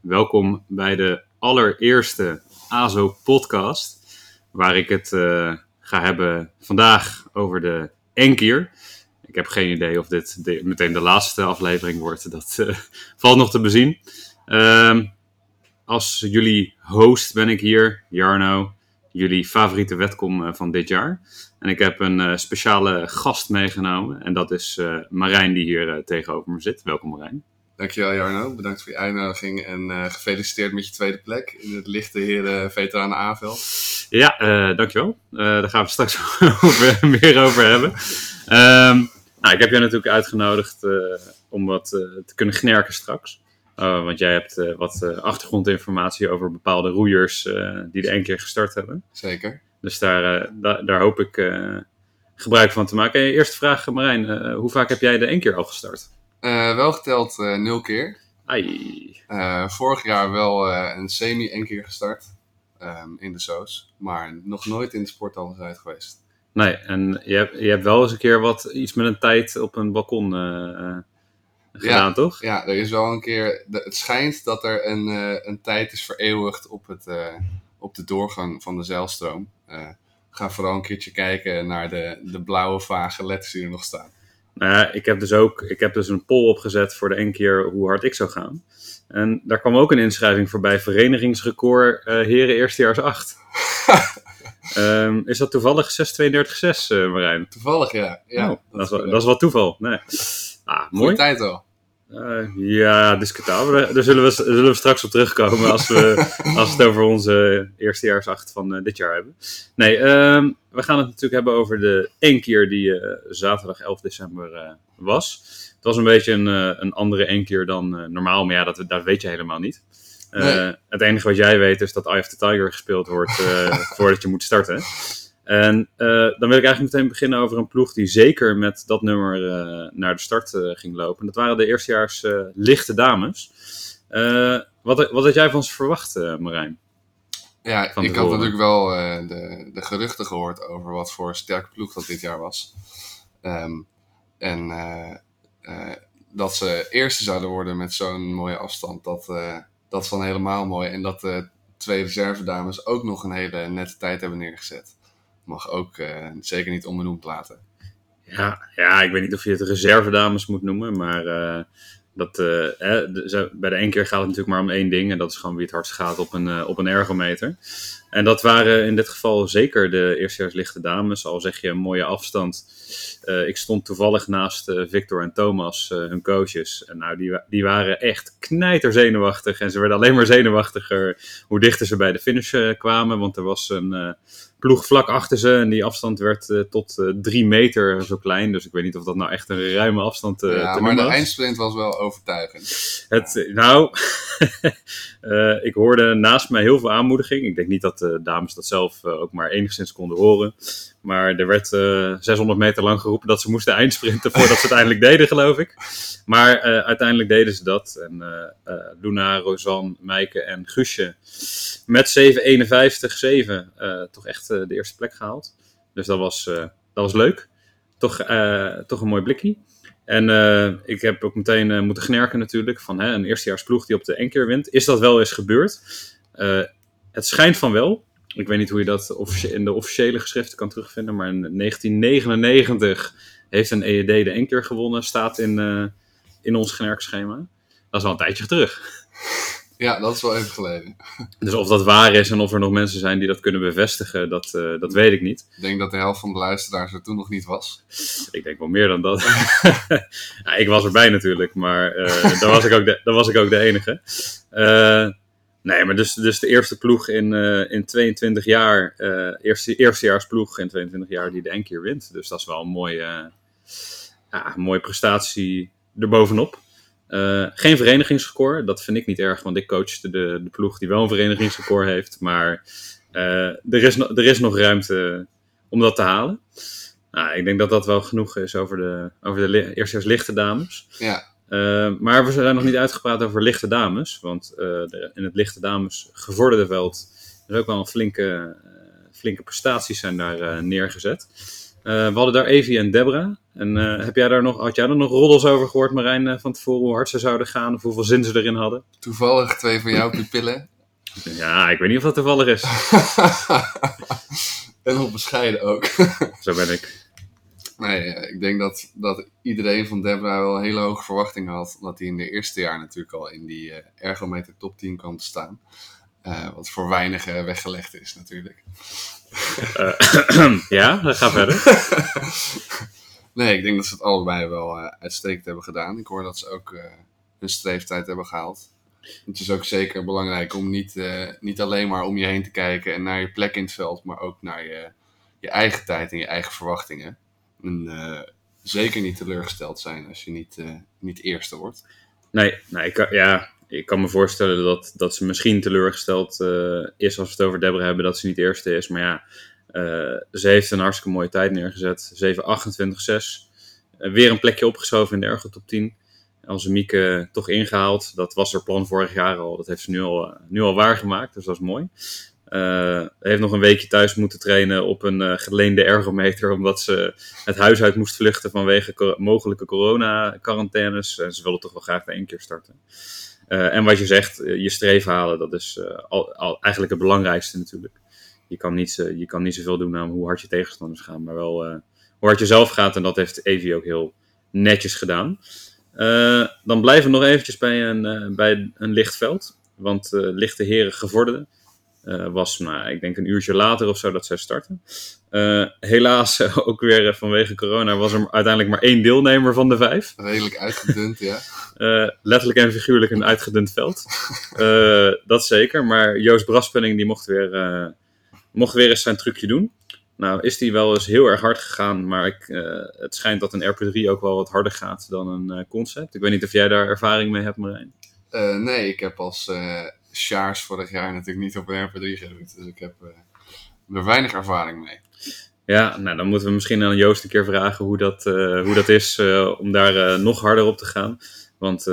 Welkom bij de allereerste AZO-podcast, waar ik het uh, ga hebben vandaag over de Enkier. Ik heb geen idee of dit meteen de laatste aflevering wordt, dat uh, valt nog te bezien. Uh, als jullie host ben ik hier, Jarno, jullie favoriete wetkom uh, van dit jaar. En ik heb een speciale gast meegenomen en dat is Marijn die hier tegenover me zit. Welkom Marijn. Dankjewel Jarno, bedankt voor je uitnodiging en uh, gefeliciteerd met je tweede plek in het lichte heren veteranen A-veld. Ja, uh, dankjewel. Uh, daar gaan we straks over, meer over hebben. Um, nou, ik heb jou natuurlijk uitgenodigd om wat te kunnen gnerken straks. want jij hebt wat achtergrondinformatie over bepaalde roeiers die de één keer gestart hebben. Zeker. Dus daar, da daar hoop ik gebruik van te maken. Eerste vraag Marijn, hoe vaak heb jij de één keer al gestart? Uh, wel geteld uh, nul keer. Ai. Uh, vorig jaar wel een semi één keer gestart um, in de SOS, maar nog nooit in de sporthal uit geweest. Nee, en je hebt, je hebt wel eens een keer wat iets met een tijd op een balkon gedaan, ja, toch? Ja, er is wel een keer. Het schijnt dat er een, een tijd is vereeuwigd op, het, op de doorgang van de zeilstroom. ga vooral een keertje kijken naar de, de blauwe vage letters die er nog staan. Nou ja, ik heb dus ook ik heb dus een poll opgezet voor de één keer hoe hard ik zou gaan. En daar kwam ook een inschrijving voorbij. Verenigingsrecord uh, heren eerstejaars 8. um, is dat toevallig 632,6 uh, Marijn? Toevallig, ja. ja oh, dat, is wel, dat is wel toeval. Nee. Ah, mooi. Tijd al. Uh, ja, discutabel. Daar zullen we, zullen we straks op terugkomen als we, als het over onze eerstejaarsacht van uh, dit jaar hebben. Nee, uh, we gaan het natuurlijk hebben over de één keer die uh, zaterdag 11 december was. Het was een beetje een, een andere één keer dan normaal, maar ja, dat, dat weet je helemaal niet. Nee. Het enige wat jij weet is dat Eye of the Tiger gespeeld wordt voordat je moet starten. En uh, dan wil ik eigenlijk meteen beginnen over een ploeg die zeker met dat nummer uh, naar de start uh, ging lopen. Dat waren de eerstejaars lichte dames. wat, wat had jij van ze verwacht, Marijn? Ja, ik had natuurlijk wel de, de geruchten gehoord over wat voor sterke ploeg dat dit jaar was. Um, en dat ze eerste zouden worden met zo'n mooie afstand, dat, dat is dan helemaal mooi. En dat de twee reservedames ook nog een hele nette tijd hebben neergezet mag ook uh, zeker niet onbenoemd laten. Ja, ja, ik weet niet of je het reservedames moet noemen, maar uh, dat, de, bij de één keer gaat het natuurlijk maar om één ding en dat is gewoon wie het hardst gaat op een, op een ergometer. En dat waren in dit geval zeker de eerstejaarslichte dames, al zeg je een mooie afstand. ik stond toevallig naast Victor en Thomas, hun coaches. En nou, die, die waren echt knijter zenuwachtig en ze werden alleen maar zenuwachtiger hoe dichter ze bij de finish kwamen, want er was een ploeg vlak achter ze. En die afstand werd tot drie meter zo klein. Dus ik weet niet of dat nou echt een ruime afstand uh, ja, te maar de was. eindsprint was wel overtuigend. Het, nou, ik hoorde naast mij heel veel aanmoediging. Ik denk niet dat de dames dat zelf ook maar enigszins konden horen. Maar er werd 600 meter lang geroepen dat ze moesten eindsprinten voordat ze het eindelijk deden, geloof ik. Maar uiteindelijk deden ze dat. En Luna, Rosanne, Meike en Guusje met 7.51.7 toch echt de eerste plek gehaald. Dus dat was, dat was leuk. Toch, toch een mooi blikje. En uh, ik heb ook meteen moeten gnerken natuurlijk. Van hè, een eerstejaarsploeg die op de keer wint. Is dat wel eens gebeurd? Het schijnt van wel. Ik weet niet hoe je dat in de officiële geschriften kan terugvinden. Maar in 1999 heeft een EED de één keer gewonnen. Staat in, in ons gnerkschema. Dat is al een tijdje terug. Ja, dat is wel even geleden. Dus of dat waar is en of er nog mensen zijn die dat kunnen bevestigen, dat, uh, dat weet ik niet. Ik denk dat de helft van de luisteraars er toen nog niet was. Ik denk wel meer dan dat. ja, ik was erbij natuurlijk, maar uh, dan, was ik ook de, dan was ik ook de enige. Uh, nee, maar dus, dus de eerste ploeg in, in 22 jaar, eerste, eerstejaarsploeg in 22 jaar die de één keer wint. Dus dat is wel een mooie, ja, een mooie prestatie erbovenop. Uh, geen verenigingsrecord, dat vind ik niet erg, want ik coachte de, de ploeg die wel een verenigingsrecord heeft. Maar uh, er, is er is nog ruimte om dat te halen. Nou, ik denk dat dat wel genoeg is over de, over de eerstejaars lichte dames. Ja. Maar we zijn nog niet uitgepraat over lichte dames. Want in het lichte dames gevorderde veld is ook wel een flinke, flinke prestaties zijn daar neergezet. we hadden daar Evie en Debra. En heb jij daar nog, had jij er nog roddels over gehoord, Marijn, van tevoren hoe hard ze zouden gaan of hoeveel zin ze erin hadden? Toevallig twee van jouw pupillen. Ja, ik weet niet of dat toevallig is. en nog bescheiden ook. Zo ben ik. Nee, ik denk dat, dat iedereen van Debra wel hele hoge verwachtingen had. Omdat hij in de eerste jaar natuurlijk al in die uh, ergometer top 10 kwam te staan. Uh, wat voor weinigen weggelegd is natuurlijk. Uh, ja, ga verder. nee, ik denk dat ze het allebei wel uitstekend hebben gedaan. Ik hoor dat ze ook hun streeftijd hebben gehaald. Het is ook zeker belangrijk om niet, niet alleen maar om je heen te kijken en naar je plek in het veld, maar ook naar je, je eigen tijd en je eigen verwachtingen. En uh, zeker niet teleurgesteld zijn als je niet, uh, niet eerste wordt. Nee, nee ik, ja, ik kan me voorstellen dat, dat ze misschien teleurgesteld is als we het over Deborah hebben dat ze niet eerste is. Maar ja, ze heeft een hartstikke mooie tijd neergezet. 7.28.6. weer een plekje opgeschoven in de Ergo top 10 onze Mieke toch ingehaald. Dat was haar plan vorig jaar al. Dat heeft ze nu al, eh, nu al waargemaakt, dus dat is mooi. Uh, heeft nog een weekje thuis moeten trainen op een uh, geleende ergometer, omdat ze het huis uit moest vluchten vanwege mogelijke corona-quarantaines. En ze wilde toch wel graag bij één keer starten. Uh, en wat je zegt, je streef halen, dat is al, eigenlijk het belangrijkste natuurlijk. Je kan, niet, je kan niet zoveel doen aan hoe hard je tegenstanders gaan, maar wel hoe hard je zelf gaat. En dat heeft Evi ook heel netjes gedaan. Dan blijven we nog eventjes bij een, bij een. Want lichte heren gevorderde was, nou, ik denk een uurtje later of zo dat zij starten. helaas, ook weer vanwege corona, was er uiteindelijk maar één deelnemer van de vijf. Redelijk uitgedund, ja. letterlijk en figuurlijk een uitgedund veld. dat zeker, maar Joost Braspenning die mocht weer, mocht weer eens zijn trucje doen. Nou, is die wel eens heel erg hard gegaan, maar ik, het schijnt dat een RP3 ook wel wat harder gaat dan een concept. Ik weet niet of jij daar ervaring mee hebt, Marijn. Nee, ik heb als Sjaars vorig jaar natuurlijk niet op een RP3 gedoet, dus ik heb er weinig ervaring mee. Ja, nou dan moeten we misschien aan Joost een keer vragen hoe dat, hoe dat is om daar nog harder op te gaan. Want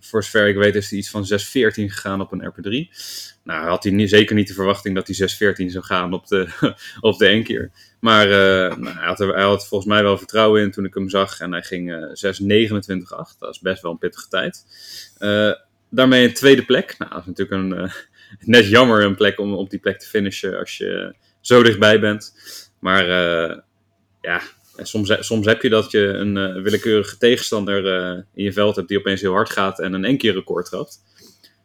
voor zover ik weet is hij iets van 6.14 gegaan op een RP3. Nou, had hij niet, zeker niet de verwachting dat hij 6.14 zou gaan op de, op de één keer. Maar nou, hij, had hij, had volgens mij wel vertrouwen in toen ik hem zag. En hij ging uh, 6.29.8. Dat is best wel een pittige tijd. Daarmee een tweede plek. Nou, dat is natuurlijk een, net jammer een plek om op die plek te finishen als je zo dichtbij bent. Maar ja, soms, soms heb je dat je een willekeurige tegenstander in je veld hebt die opeens heel hard gaat en een één keer record trapt.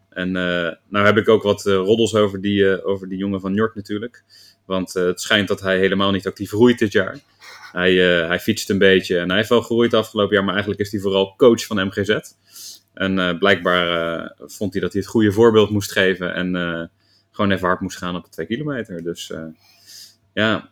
En nou heb ik ook wat roddels over die, over die jongen van Njord natuurlijk. Want het schijnt dat hij helemaal niet actief groeit dit jaar. Hij, hij fietst een beetje en hij heeft wel gegroeid afgelopen jaar, maar eigenlijk is hij vooral coach van MGZ. En blijkbaar vond hij dat hij het goede voorbeeld moest geven en gewoon even hard moest gaan op de twee kilometer. Dus ja,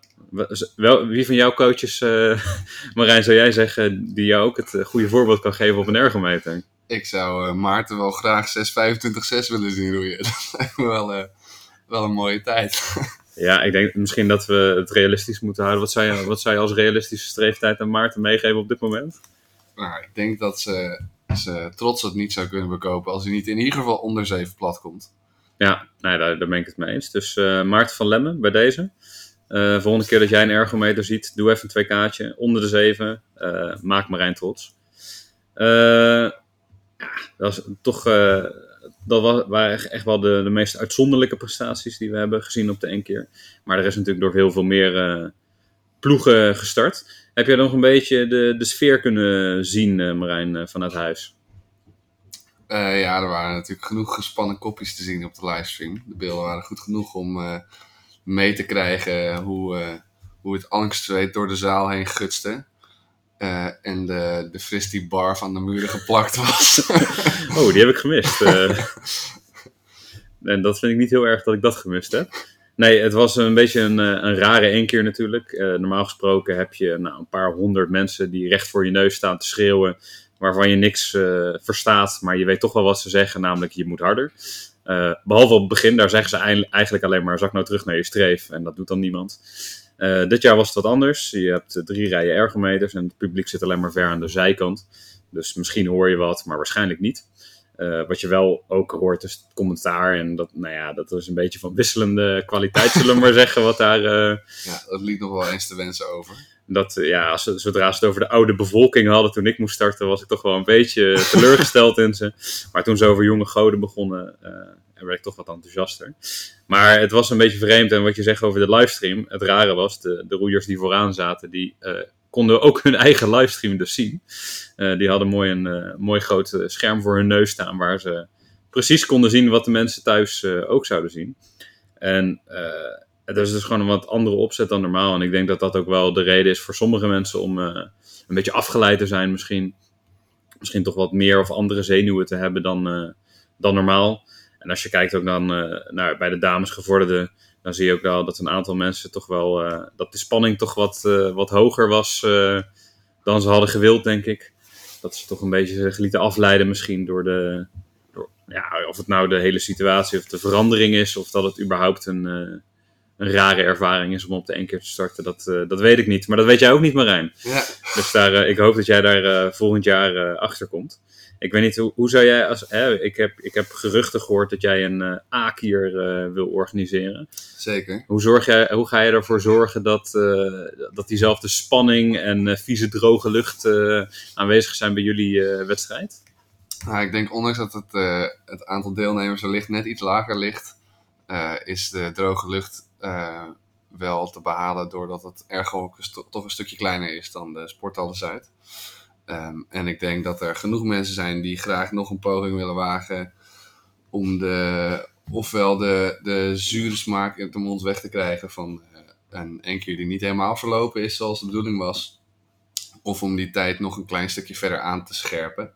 wel, wie van jouw coaches, Marijn, zou jij zeggen, die jou ook het goede voorbeeld kan geven op een ergometer? ik zou Maarten wel graag 6.25.6 willen zien roeien. Dat lijkt me wel, wel een mooie tijd. ja, ik denk misschien dat we het realistisch moeten houden. Wat zou je, wat zou je als realistische streeftijd aan Maarten meegeven op dit moment? Nou, ik denk dat ze, ze trots het niet zou kunnen bekopen als hij niet in ieder geval onder 7 plat komt. Ja, nee, daar, daar ben ik het mee eens. Dus uh, Maarten van Lemmen bij deze. Uh, volgende keer dat jij een ergometer ziet, doe even een 2 kaartje onder de 7. Uh, maak Marijn trots. Ja, dat was toch. Dat was, waren echt wel de, de meest uitzonderlijke prestaties die we hebben gezien op de één keer. Maar er is natuurlijk door heel veel meer uh, ploegen gestart. Heb jij nog een beetje de, de sfeer kunnen zien, uh, Marijn, vanuit huis? ja, er waren natuurlijk genoeg gespannen kopjes te zien op de livestream. De beelden waren goed genoeg om mee te krijgen hoe, hoe het angstzweet door de zaal heen gutste. Uh, en de, de fris die bar van de muren geplakt was. oh, die heb ik gemist. Uh, en dat vind ik niet heel erg dat ik dat gemist heb. Nee, het was een beetje een, eh, een rare één keer natuurlijk. Normaal gesproken heb je nou, een paar honderd mensen die recht voor je neus staan te schreeuwen. Waarvan je niks verstaat, maar je weet toch wel wat ze zeggen, namelijk je moet harder. behalve op het begin, daar zeggen ze eigenlijk alleen maar zak nou terug naar je streef. En dat doet dan niemand. Uh, dit jaar was het wat anders. Je hebt drie rijen ergometers en het publiek zit alleen maar ver aan de zijkant. Dus misschien hoor je wat, maar waarschijnlijk niet. Uh, wat je wel ook hoort is het commentaar. En dat, nou ja, dat is een beetje van wisselende kwaliteit, zullen we maar zeggen. Wat daar, uh, ja, dat liet nog wel eens te wensen over. Dat, ja, zodra ze het over de oude bevolking hadden toen ik moest starten, was ik toch wel een beetje teleurgesteld in ze. Maar toen ze over jonge goden begonnen, werd ik toch wat enthousiaster. Maar het was een beetje vreemd. En wat je zegt over de livestream, het rare was, de, de roeiers die vooraan zaten, die konden ook hun eigen livestream dus zien. Uh, die hadden mooi een uh, mooi groot eh, scherm voor hun neus staan waar ze precies konden zien wat de mensen thuis ook zouden zien. En het is dus gewoon een wat andere opzet dan normaal. En ik denk dat dat ook wel de reden is voor sommige mensen om een beetje afgeleid te zijn misschien. Misschien toch wat meer of andere zenuwen te hebben dan, dan normaal. En als je kijkt ook dan naar, bij de dames gevorderde dan zie je ook wel dat een aantal mensen toch wel, uh, dat de spanning toch wat, uh, wat hoger was dan ze hadden gewild, denk ik. Dat ze toch een beetje zich lieten afleiden misschien door de, door, ja, of het nou de hele situatie of de verandering is, of dat het überhaupt een, een rare ervaring is om op de één keer te starten, dat, dat weet ik niet. Maar dat weet jij ook niet, Marijn. Ja. Dus daar, ik hoop dat jij daar volgend jaar achter komt. Ik weet niet, hoe, hoe zou jij als. Hè, ik, heb, ik heb geruchten gehoord dat jij een uh, A-kier uh, wil organiseren. Zeker. Hoe, zorg jij, hoe ga je ervoor zorgen dat, uh, dat diezelfde spanning en vieze droge lucht aanwezig zijn bij jullie wedstrijd? Nou, ik denk, ondanks dat het, het aantal deelnemers wellicht net iets lager ligt, is de droge lucht wel te behalen doordat het ergo toch een stukje kleiner is dan de Sporthalle Zuid. Um, en ik denk dat er genoeg mensen zijn die graag nog een poging willen wagen om de, ofwel de, de zure smaak in de mond weg te krijgen van uh, een enkele die niet helemaal verlopen is zoals de bedoeling was. Of om die tijd nog een klein stukje verder aan te scherpen.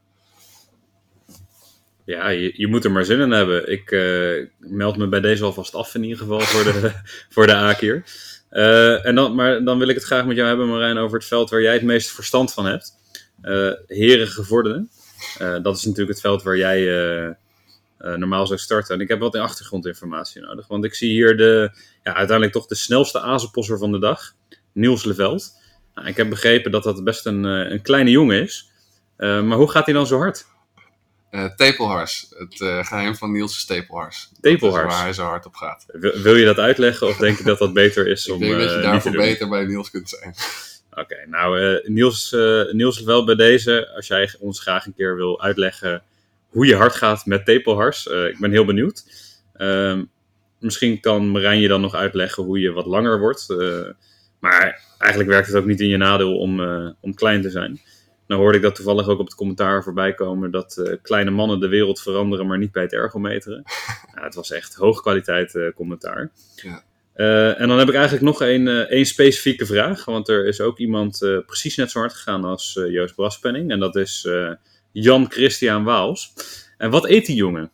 Ja, je, je moet er maar zin in hebben. Ik uh, meld me bij deze alvast af in ieder geval voor de, voor de A-keer. Uh, en dan, maar dan wil ik het graag met jou hebben, Marijn, over het veld waar jij het meeste verstand van hebt. Uh, heren gevorderden. Uh, dat is natuurlijk het veld waar jij uh, normaal zou starten. En ik heb wat achtergrondinformatie nodig. Want ik zie hier de, ja, uiteindelijk toch de snelste azenposser van de dag. Niels Leveld. Nou, ik heb begrepen dat dat best een, een kleine jongen is. maar hoe gaat hij dan zo hard? tepelhars. Het geheim van Niels is tepelhars. Tepelhars. waar hij zo hard op gaat. Wil, wil, je dat uitleggen of denk je dat dat beter is om. Ik denk dat je daarvoor beter bij Niels kunt zijn. Oké, nou uh, Niels, uh, Niels wel bij deze, als jij ons graag een keer wil uitleggen hoe je hard gaat met tepelhars. Uh, ik ben heel benieuwd. Ehm, misschien kan Marijn je dan nog uitleggen hoe je wat langer wordt. maar eigenlijk werkt het ook niet in je nadeel om, om klein te zijn. Nou hoorde ik dat toevallig ook op het commentaar voorbij komen dat kleine mannen de wereld veranderen, maar niet bij het ergometeren. ja, het was echt hoogkwaliteit commentaar. Ja. Uh, en dan heb ik eigenlijk nog één, uh, één specifieke vraag. Want er is ook iemand uh, precies net zo hard gegaan als Joost Braspenning. En dat is Jan Christian Waals. En wat eet die jongen?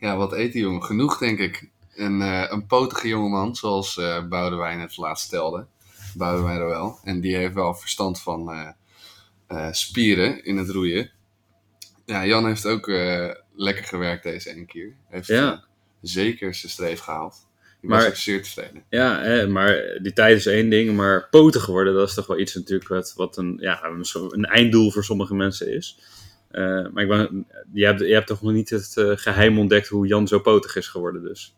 Ja, wat eet die jongen? Genoeg, denk ik. Een, een potige jongeman, zoals Boudewijn het laatst stelde. Boudewijn er wel. En die heeft wel verstand van spieren in het roeien. Ja, Jan heeft ook lekker gewerkt deze ene keer. Heeft ja. zeker zijn streef gehaald. Maar, was zeer tevreden. Ja, hè, maar die tijd is één ding, maar poten geworden, dat is toch wel iets natuurlijk wat, wat een, ja, een einddoel voor sommige mensen is. Uh, maar ik ben, je, hebt, je hebt toch nog niet het uh, geheim ontdekt hoe Jan zo potig is geworden dus?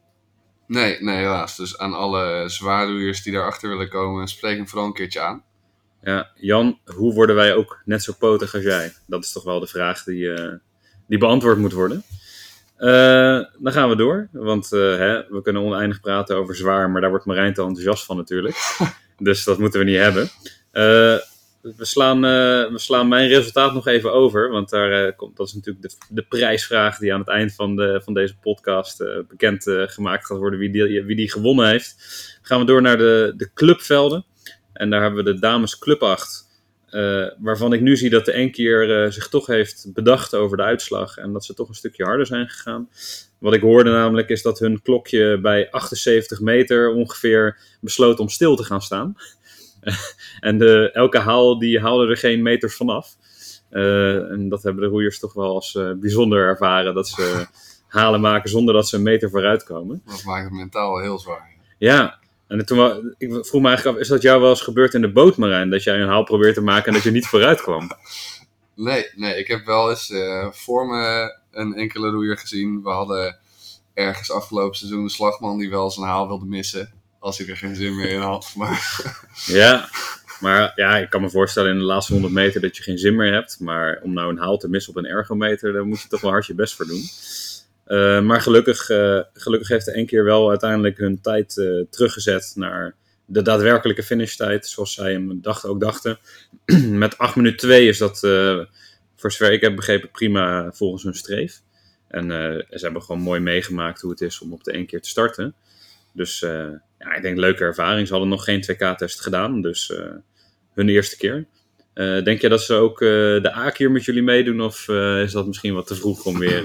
Nee, nee helaas. Dus aan alle zwaardoeiers die daarachter willen komen, spreek hem vooral een keertje aan. Ja, Jan, hoe worden wij ook net zo potig als jij? Dat is toch wel de vraag die, uh, die beantwoord moet worden. Uh, dan gaan we door, want uh, hè, we kunnen oneindig praten over zwaar, maar daar wordt Marijn te enthousiast van natuurlijk. dus dat moeten we niet hebben. Uh, we, slaan, we slaan mijn resultaat nog even over, want daar komt, dat is natuurlijk de, de, prijsvraag die aan het eind van, de, van deze podcast bekend gemaakt gaat worden wie die, wie die gewonnen heeft. gaan we door naar de, de clubvelden. En daar hebben we de dames club 8 uh, waarvan ik nu zie dat de Enkier uh, zich toch heeft bedacht over de uitslag en dat ze toch een stukje harder zijn gegaan. Wat ik hoorde namelijk is dat hun klokje bij 78 meter ongeveer besloot om stil te gaan staan. en de, elke haal die haalde er geen meters vanaf. Uh, en dat hebben de roeiers toch wel als bijzonder ervaren dat ze halen maken zonder dat ze een meter vooruit komen. Dat maakt het mentaal heel zwaar. Ja, en toen, ik vroeg me eigenlijk af, is dat jou wel eens gebeurd in de boot, Marijn? Dat jij een haal probeert te maken en dat je niet vooruit kwam? Nee, nee, ik heb wel eens voor me een enkele roeier gezien. We hadden ergens afgelopen seizoen een slagman die wel zijn haal wilde missen. Als hij er geen zin meer in had. Maar... Ja, maar ja, ik kan me voorstellen in de laatste 100 meter dat je geen zin meer hebt. Maar om nou een haal te missen op een ergometer, daar moet je toch wel hard je best voor doen. Uh, maar gelukkig, uh, gelukkig heeft één keer wel uiteindelijk hun tijd uh, teruggezet naar de daadwerkelijke finishtijd, zoals zij hem dacht, ook dachten. Met 8 minuten 2 is dat, voor zover ik heb begrepen, prima volgens hun streef. En ze hebben gewoon mooi meegemaakt hoe het is om op de keer te starten. Dus ja, ik denk leuke ervaring. Ze hadden nog geen 2K-test gedaan, dus hun eerste keer. Denk je dat ze ook de A-keer met jullie meedoen? Of is dat misschien wat te vroeg om weer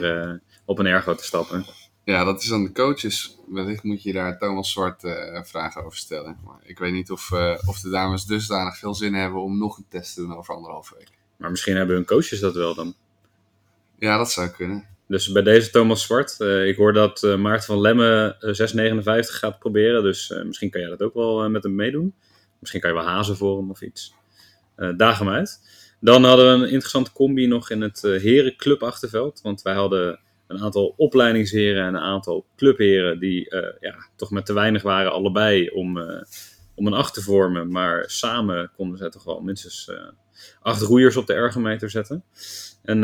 op een ergo te stappen? Ja, dat is aan de coaches. Wellicht moet je daar Thomas Zwart vragen over stellen. Maar ik weet niet of, of de dames dusdanig veel zin hebben om nog een test te doen over anderhalve week. Maar misschien hebben hun coaches dat wel dan. Ja, dat zou kunnen. Dus bij deze Thomas Zwart. ik hoor dat Maarten van Lemme 6,59 gaat proberen. Dus misschien kan jij dat ook wel met hem meedoen. Misschien kan je wel hazen voor hem of iets. Daag hem uit. Dan hadden we een interessante combi nog in het herenclub achterveld. Want wij hadden een aantal opleidingsheren en een aantal clubheren die uh, ja, toch met te weinig waren allebei om, om een acht te vormen. Maar samen konden ze toch wel minstens acht roeiers op de ergometer zetten. En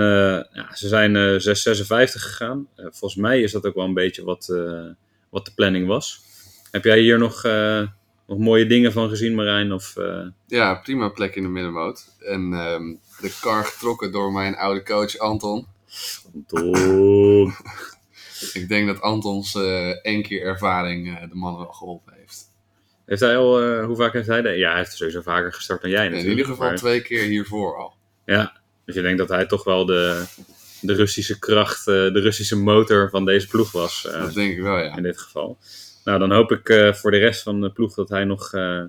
ja, ze zijn 6,56 gegaan. volgens mij is dat ook wel een beetje wat, wat de planning was. Heb jij hier nog nog mooie dingen van gezien, Marijn? Of. Ja, prima plek in de middenmoot. En ehm, de kar getrokken door mijn oude coach Anton. Anton. ik denk dat Antons uh, één keer ervaring uh, de man wel geholpen heeft. Heeft hij al, hoe vaak heeft hij dat? Ja, hij heeft sowieso vaker gestart dan jij natuurlijk. In ieder geval twee keer hiervoor al. Ja, dus je denkt dat hij toch wel de, de Russische kracht, de Russische motor van deze ploeg was. dat denk ik wel, ja. In dit geval. Nou, dan hoop ik uh, voor de rest van de ploeg dat hij nog, uh,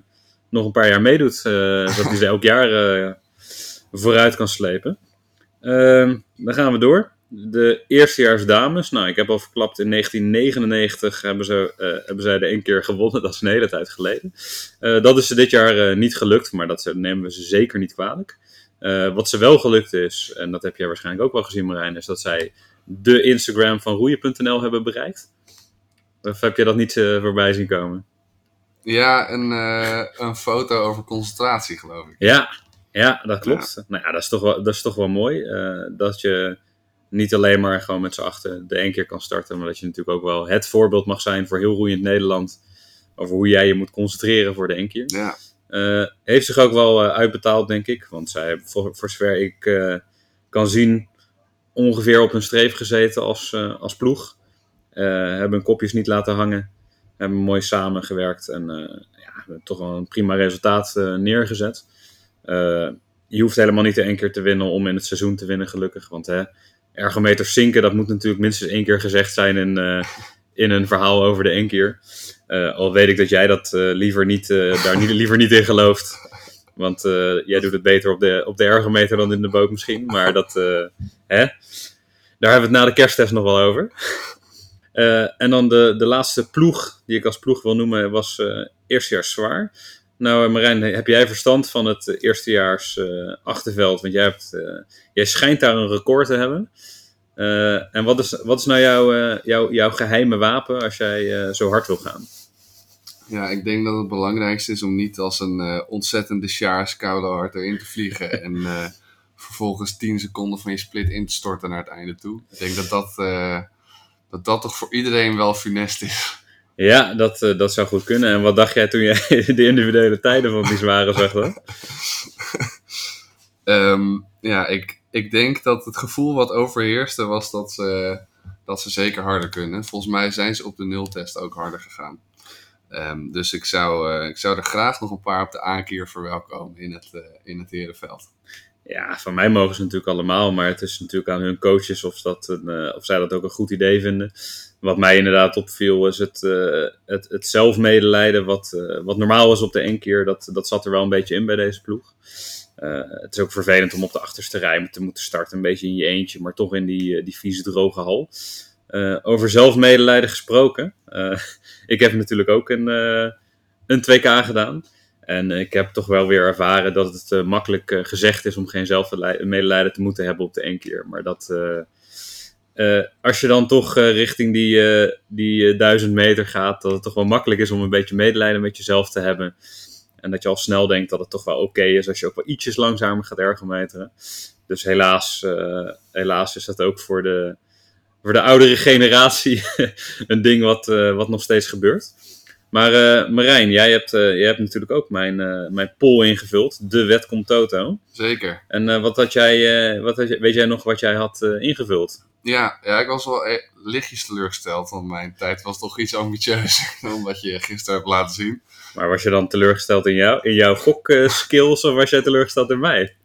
nog een paar jaar meedoet. Uh, zodat hij ze elk jaar vooruit kan slepen. Ehm, dan gaan we door. De eerstejaars dames. Nou, ik heb al verklapt, in 1999 hebben, ze, hebben zij de één keer gewonnen. Dat is een hele tijd geleden. dat is ze dit jaar niet gelukt, maar dat nemen we ze zeker niet kwalijk. wat ze wel gelukt is, en dat heb jij waarschijnlijk ook wel gezien Marijn, is dat zij de Instagram van roeien.nl hebben bereikt. Of heb je dat niet voorbij zien komen? Ja, een, een foto over concentratie, geloof ik. Ja, ja dat klopt. Nou ja, dat is toch wel, dat is toch wel mooi. Uh, dat je niet alleen maar gewoon met z'n achter de één keer kan starten, maar dat je natuurlijk ook wel het voorbeeld mag zijn voor heel roeiend Nederland. Over hoe jij je moet concentreren voor de één keer. Ja. heeft zich ook wel uitbetaald, denk ik. Want zij hebben, voor, voor zover ik kan zien, ongeveer op hun streef gezeten als, als ploeg. Eh, hebben hun kopjes niet laten hangen. Hebben mooi samengewerkt en eh, ja, toch wel een prima resultaat eh, neergezet. je hoeft helemaal niet één keer te winnen om in het seizoen te winnen, gelukkig. Want hè, ergometers zinken, dat moet natuurlijk minstens één keer gezegd zijn in, in een verhaal over de één keer. al weet ik dat jij dat liever niet, daar niet, liever niet in gelooft. Want jij doet het beter op de, op de ergometer dan in de boot misschien. Maar dat, hè? daar hebben we het na de kersttest nog wel over. En dan de, de laatste ploeg, die ik als ploeg wil noemen, was uh, eerstejaars zwaar. Nou, eh, Marijn, heb jij verstand van het eerstejaars uh, achterveld? Want jij, hebt, jij schijnt daar een record te hebben. en wat is, wat is nou jouw, jouw, jouw geheime wapen als jij zo hard wil gaan? Ja, ik denk dat het belangrijkste is om niet als een ontzettende Sjaars koude hard erin te vliegen. en vervolgens 10 seconden van je split in te storten naar het einde toe. Ik denk dat dat dat dat toch voor iedereen wel funest is. Ja, dat, uh, dat zou goed kunnen. En wat dacht jij toen jij de individuele tijden van die zware zag um, ja, ik, ik denk dat het gevoel wat overheerste was dat ze, dat ze zeker harder kunnen. Volgens mij zijn ze op de nultest ook harder gegaan. Um, dus ik zou, uh, ik zou er graag nog een paar op de aankeer verwelkomen in het, uh, in het herenveld. Ja, van mij mogen ze natuurlijk allemaal, maar het is natuurlijk aan hun coaches of, dat een, uh, of zij dat ook een goed idee vinden. Wat mij inderdaad opviel is het, uh, het, het zelfmedelijden wat, uh, wat normaal was op de één keer. Dat, dat zat er wel een beetje in bij deze ploeg. het is ook vervelend om op de achterste rij te moeten starten, een beetje in je eentje, maar toch in die, die vieze droge hal. over zelfmedelijden gesproken. ik heb natuurlijk ook een, een 2K gedaan. En ik heb toch wel weer ervaren dat het makkelijk gezegd is om geen zelfmedelijden te moeten hebben op de één keer. Maar dat, als je dan toch richting die, die duizend meter gaat, dat het toch wel makkelijk is om een beetje medelijden met jezelf te hebben. En dat je al snel denkt dat het toch wel oké is als je ook wel ietsjes langzamer gaat ergometeren. Dus helaas, helaas is dat ook voor de, voor de oudere generatie een ding wat, wat nog steeds gebeurt. Maar uh, Marijn, jij hebt, jij hebt natuurlijk ook mijn, mijn poll ingevuld. De wet komt Toto. Zeker. En wat had jij, wat had, weet jij nog wat jij had ingevuld? Ja, ja, ik was wel lichtjes teleurgesteld, want mijn tijd was toch iets ambitieuzer dan wat je gisteren hebt laten zien. Maar was je dan teleurgesteld in, jou, in jouw gokskills of was jij teleurgesteld in mij?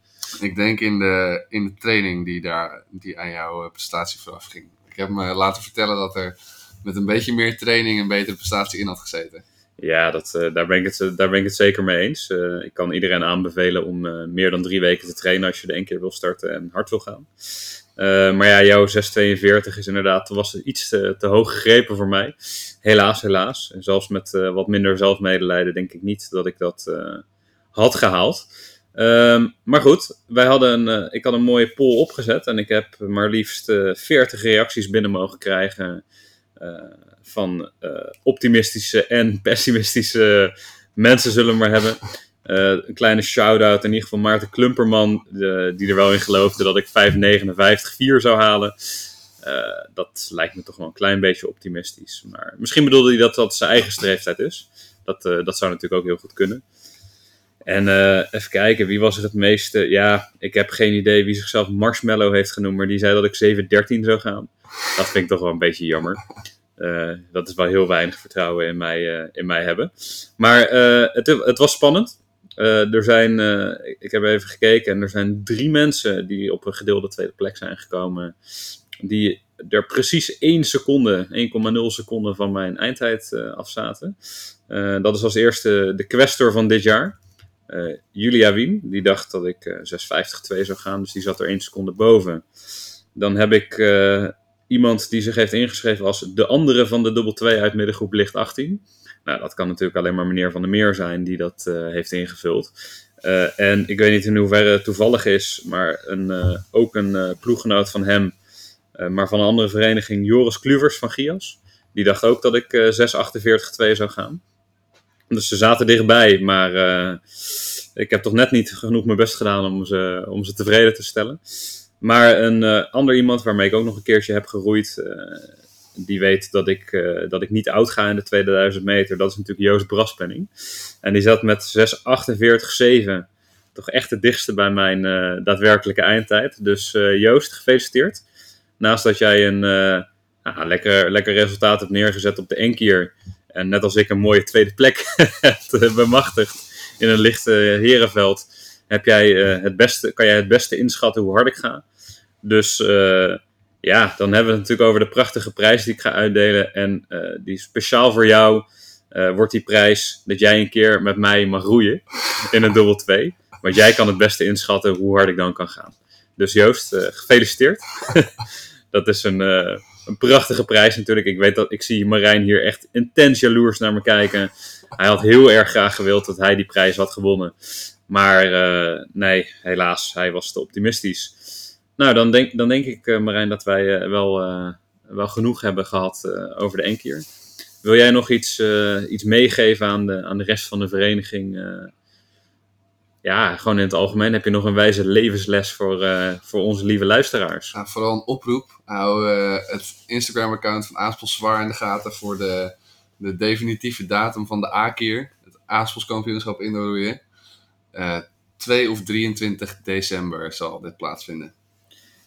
Ik denk in de, in de training die, daar, die aan jouw eh, prestatie vooraf ging. Ik heb me laten vertellen dat er met een beetje meer training een betere prestatie in had gezeten. Ja, dat, uh, daar, ben ik het, daar ben ik het zeker mee eens. Uh, ik kan iedereen aanbevelen om meer dan drie weken te trainen als je er één keer wil starten en hard wil gaan. maar ja, jouw 642 is inderdaad was iets te, te, hoog gegrepen voor mij. Helaas, helaas. En zelfs met wat minder zelfmedelijden denk ik niet dat ik dat had gehaald. Um, maar goed, wij hadden een, ik had een mooie poll opgezet en ik heb maar liefst 40 reacties binnen mogen krijgen van uh, optimistische en pessimistische mensen zullen we maar hebben. Uh, een kleine shout-out in ieder geval Maarten Klumperman, die er wel in geloofde dat ik 5,59,4 zou halen. Dat lijkt me toch wel een klein beetje optimistisch. Maar misschien bedoelde hij dat dat zijn eigen streeftijd is. Dat, dat zou natuurlijk ook heel goed kunnen. En even kijken, wie was er het meeste? Ja, ik heb geen idee wie zichzelf Marshmallow heeft genoemd, maar die zei dat ik 7,13 zou gaan. Dat vind ik toch wel een beetje jammer. Uh, dat is wel heel weinig vertrouwen in mij, uh, in mij hebben. Maar uh, het, het, was spannend. er zijn, ik heb even gekeken en er zijn drie mensen die op een gedeelde tweede plek zijn gekomen. Die er precies 1 seconde, 1,0 seconde van mijn eindtijd afzaten. dat is als eerste de questor van dit jaar. Julia Wien, die dacht dat ik 6,50-2 zou gaan, dus die zat er 1 seconde boven. Dan heb ik iemand die zich heeft ingeschreven als de andere van de dubbel 2 uit middengroep licht 18. Nou, dat kan natuurlijk alleen maar meneer Van der Meer zijn die dat uh, heeft ingevuld. Uh, en ik weet niet in hoeverre het toevallig is, maar een, uh, ook een ploeggenoot van hem, maar van een andere vereniging, Joris Kluvers van Gias. Die dacht ook dat ik 6,48,2 zou gaan. Dus ze zaten dichtbij, maar ik heb toch net niet genoeg mijn best gedaan om ze, om ze tevreden te stellen. Maar een uh, ander iemand waarmee ik ook nog een keertje heb geroeid, uh, die weet dat ik, uh, dat ik niet oud ga in de 2000 meter. Dat is natuurlijk Joost Braspenning. En die zat met 6.48.7 toch echt het dichtste bij mijn daadwerkelijke eindtijd. Dus Joost, gefeliciteerd. Naast dat jij een nou, lekker, lekker resultaat hebt neergezet op de enkier. En net als ik een mooie tweede plek hebt bemachtigd in een lichte herenveld heb jij, het beste, kan jij het beste inschatten hoe hard ik ga. Dus uh, ja, dan hebben we het natuurlijk over de prachtige prijs die ik ga uitdelen. En uh, die speciaal voor jou uh, wordt die prijs dat jij een keer met mij mag roeien in een dubbel 2. Want jij kan het beste inschatten hoe hard ik dan kan gaan. Dus Joost, gefeliciteerd. dat is een, een prachtige prijs natuurlijk. Ik weet dat ik zie Marijn hier echt intens jaloers naar me kijken. Hij had heel erg graag gewild dat hij die prijs had gewonnen. Maar nee, helaas, hij was te optimistisch. Nou, dan denk, dan denk ik, uh, Marijn, dat wij uh, wel, uh, wel genoeg hebben gehad over de enkeer. Wil jij nog iets, iets meegeven aan de, aan de rest van de vereniging? ja, gewoon in het algemeen. Heb je nog een wijze levensles voor, voor onze lieve luisteraars? Vooral een oproep. Hou het Instagram-account van Aaspels zwaar in de gaten voor de, de definitieve datum van de A-keer. Het Aaspels kampioenschap indooroeien. 2 of 23 december zal dit plaatsvinden.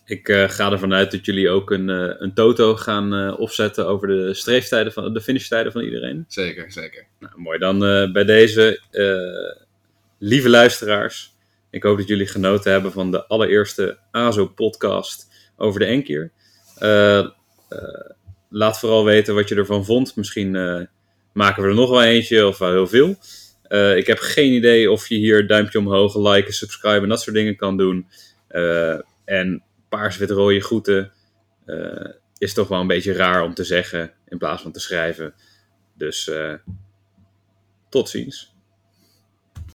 Ik uh, ga ervan uit dat jullie ook een, uh, een toto gaan uh, opzetten over de streeftijden van de finishtijden van iedereen. Zeker, zeker. Nou, mooi. Dan bij deze lieve luisteraars. Ik hoop dat jullie genoten hebben van de allereerste AZO-podcast over de Enkier. laat vooral weten wat je ervan vond. Misschien maken we er nog wel eentje of wel heel veel. ik heb geen idee of je hier duimpje omhoog, liken, subscriben en dat soort dingen kan doen. en paars-wit-rode groeten uh, is toch wel een beetje raar om te zeggen in plaats van te schrijven. Dus uh, tot ziens.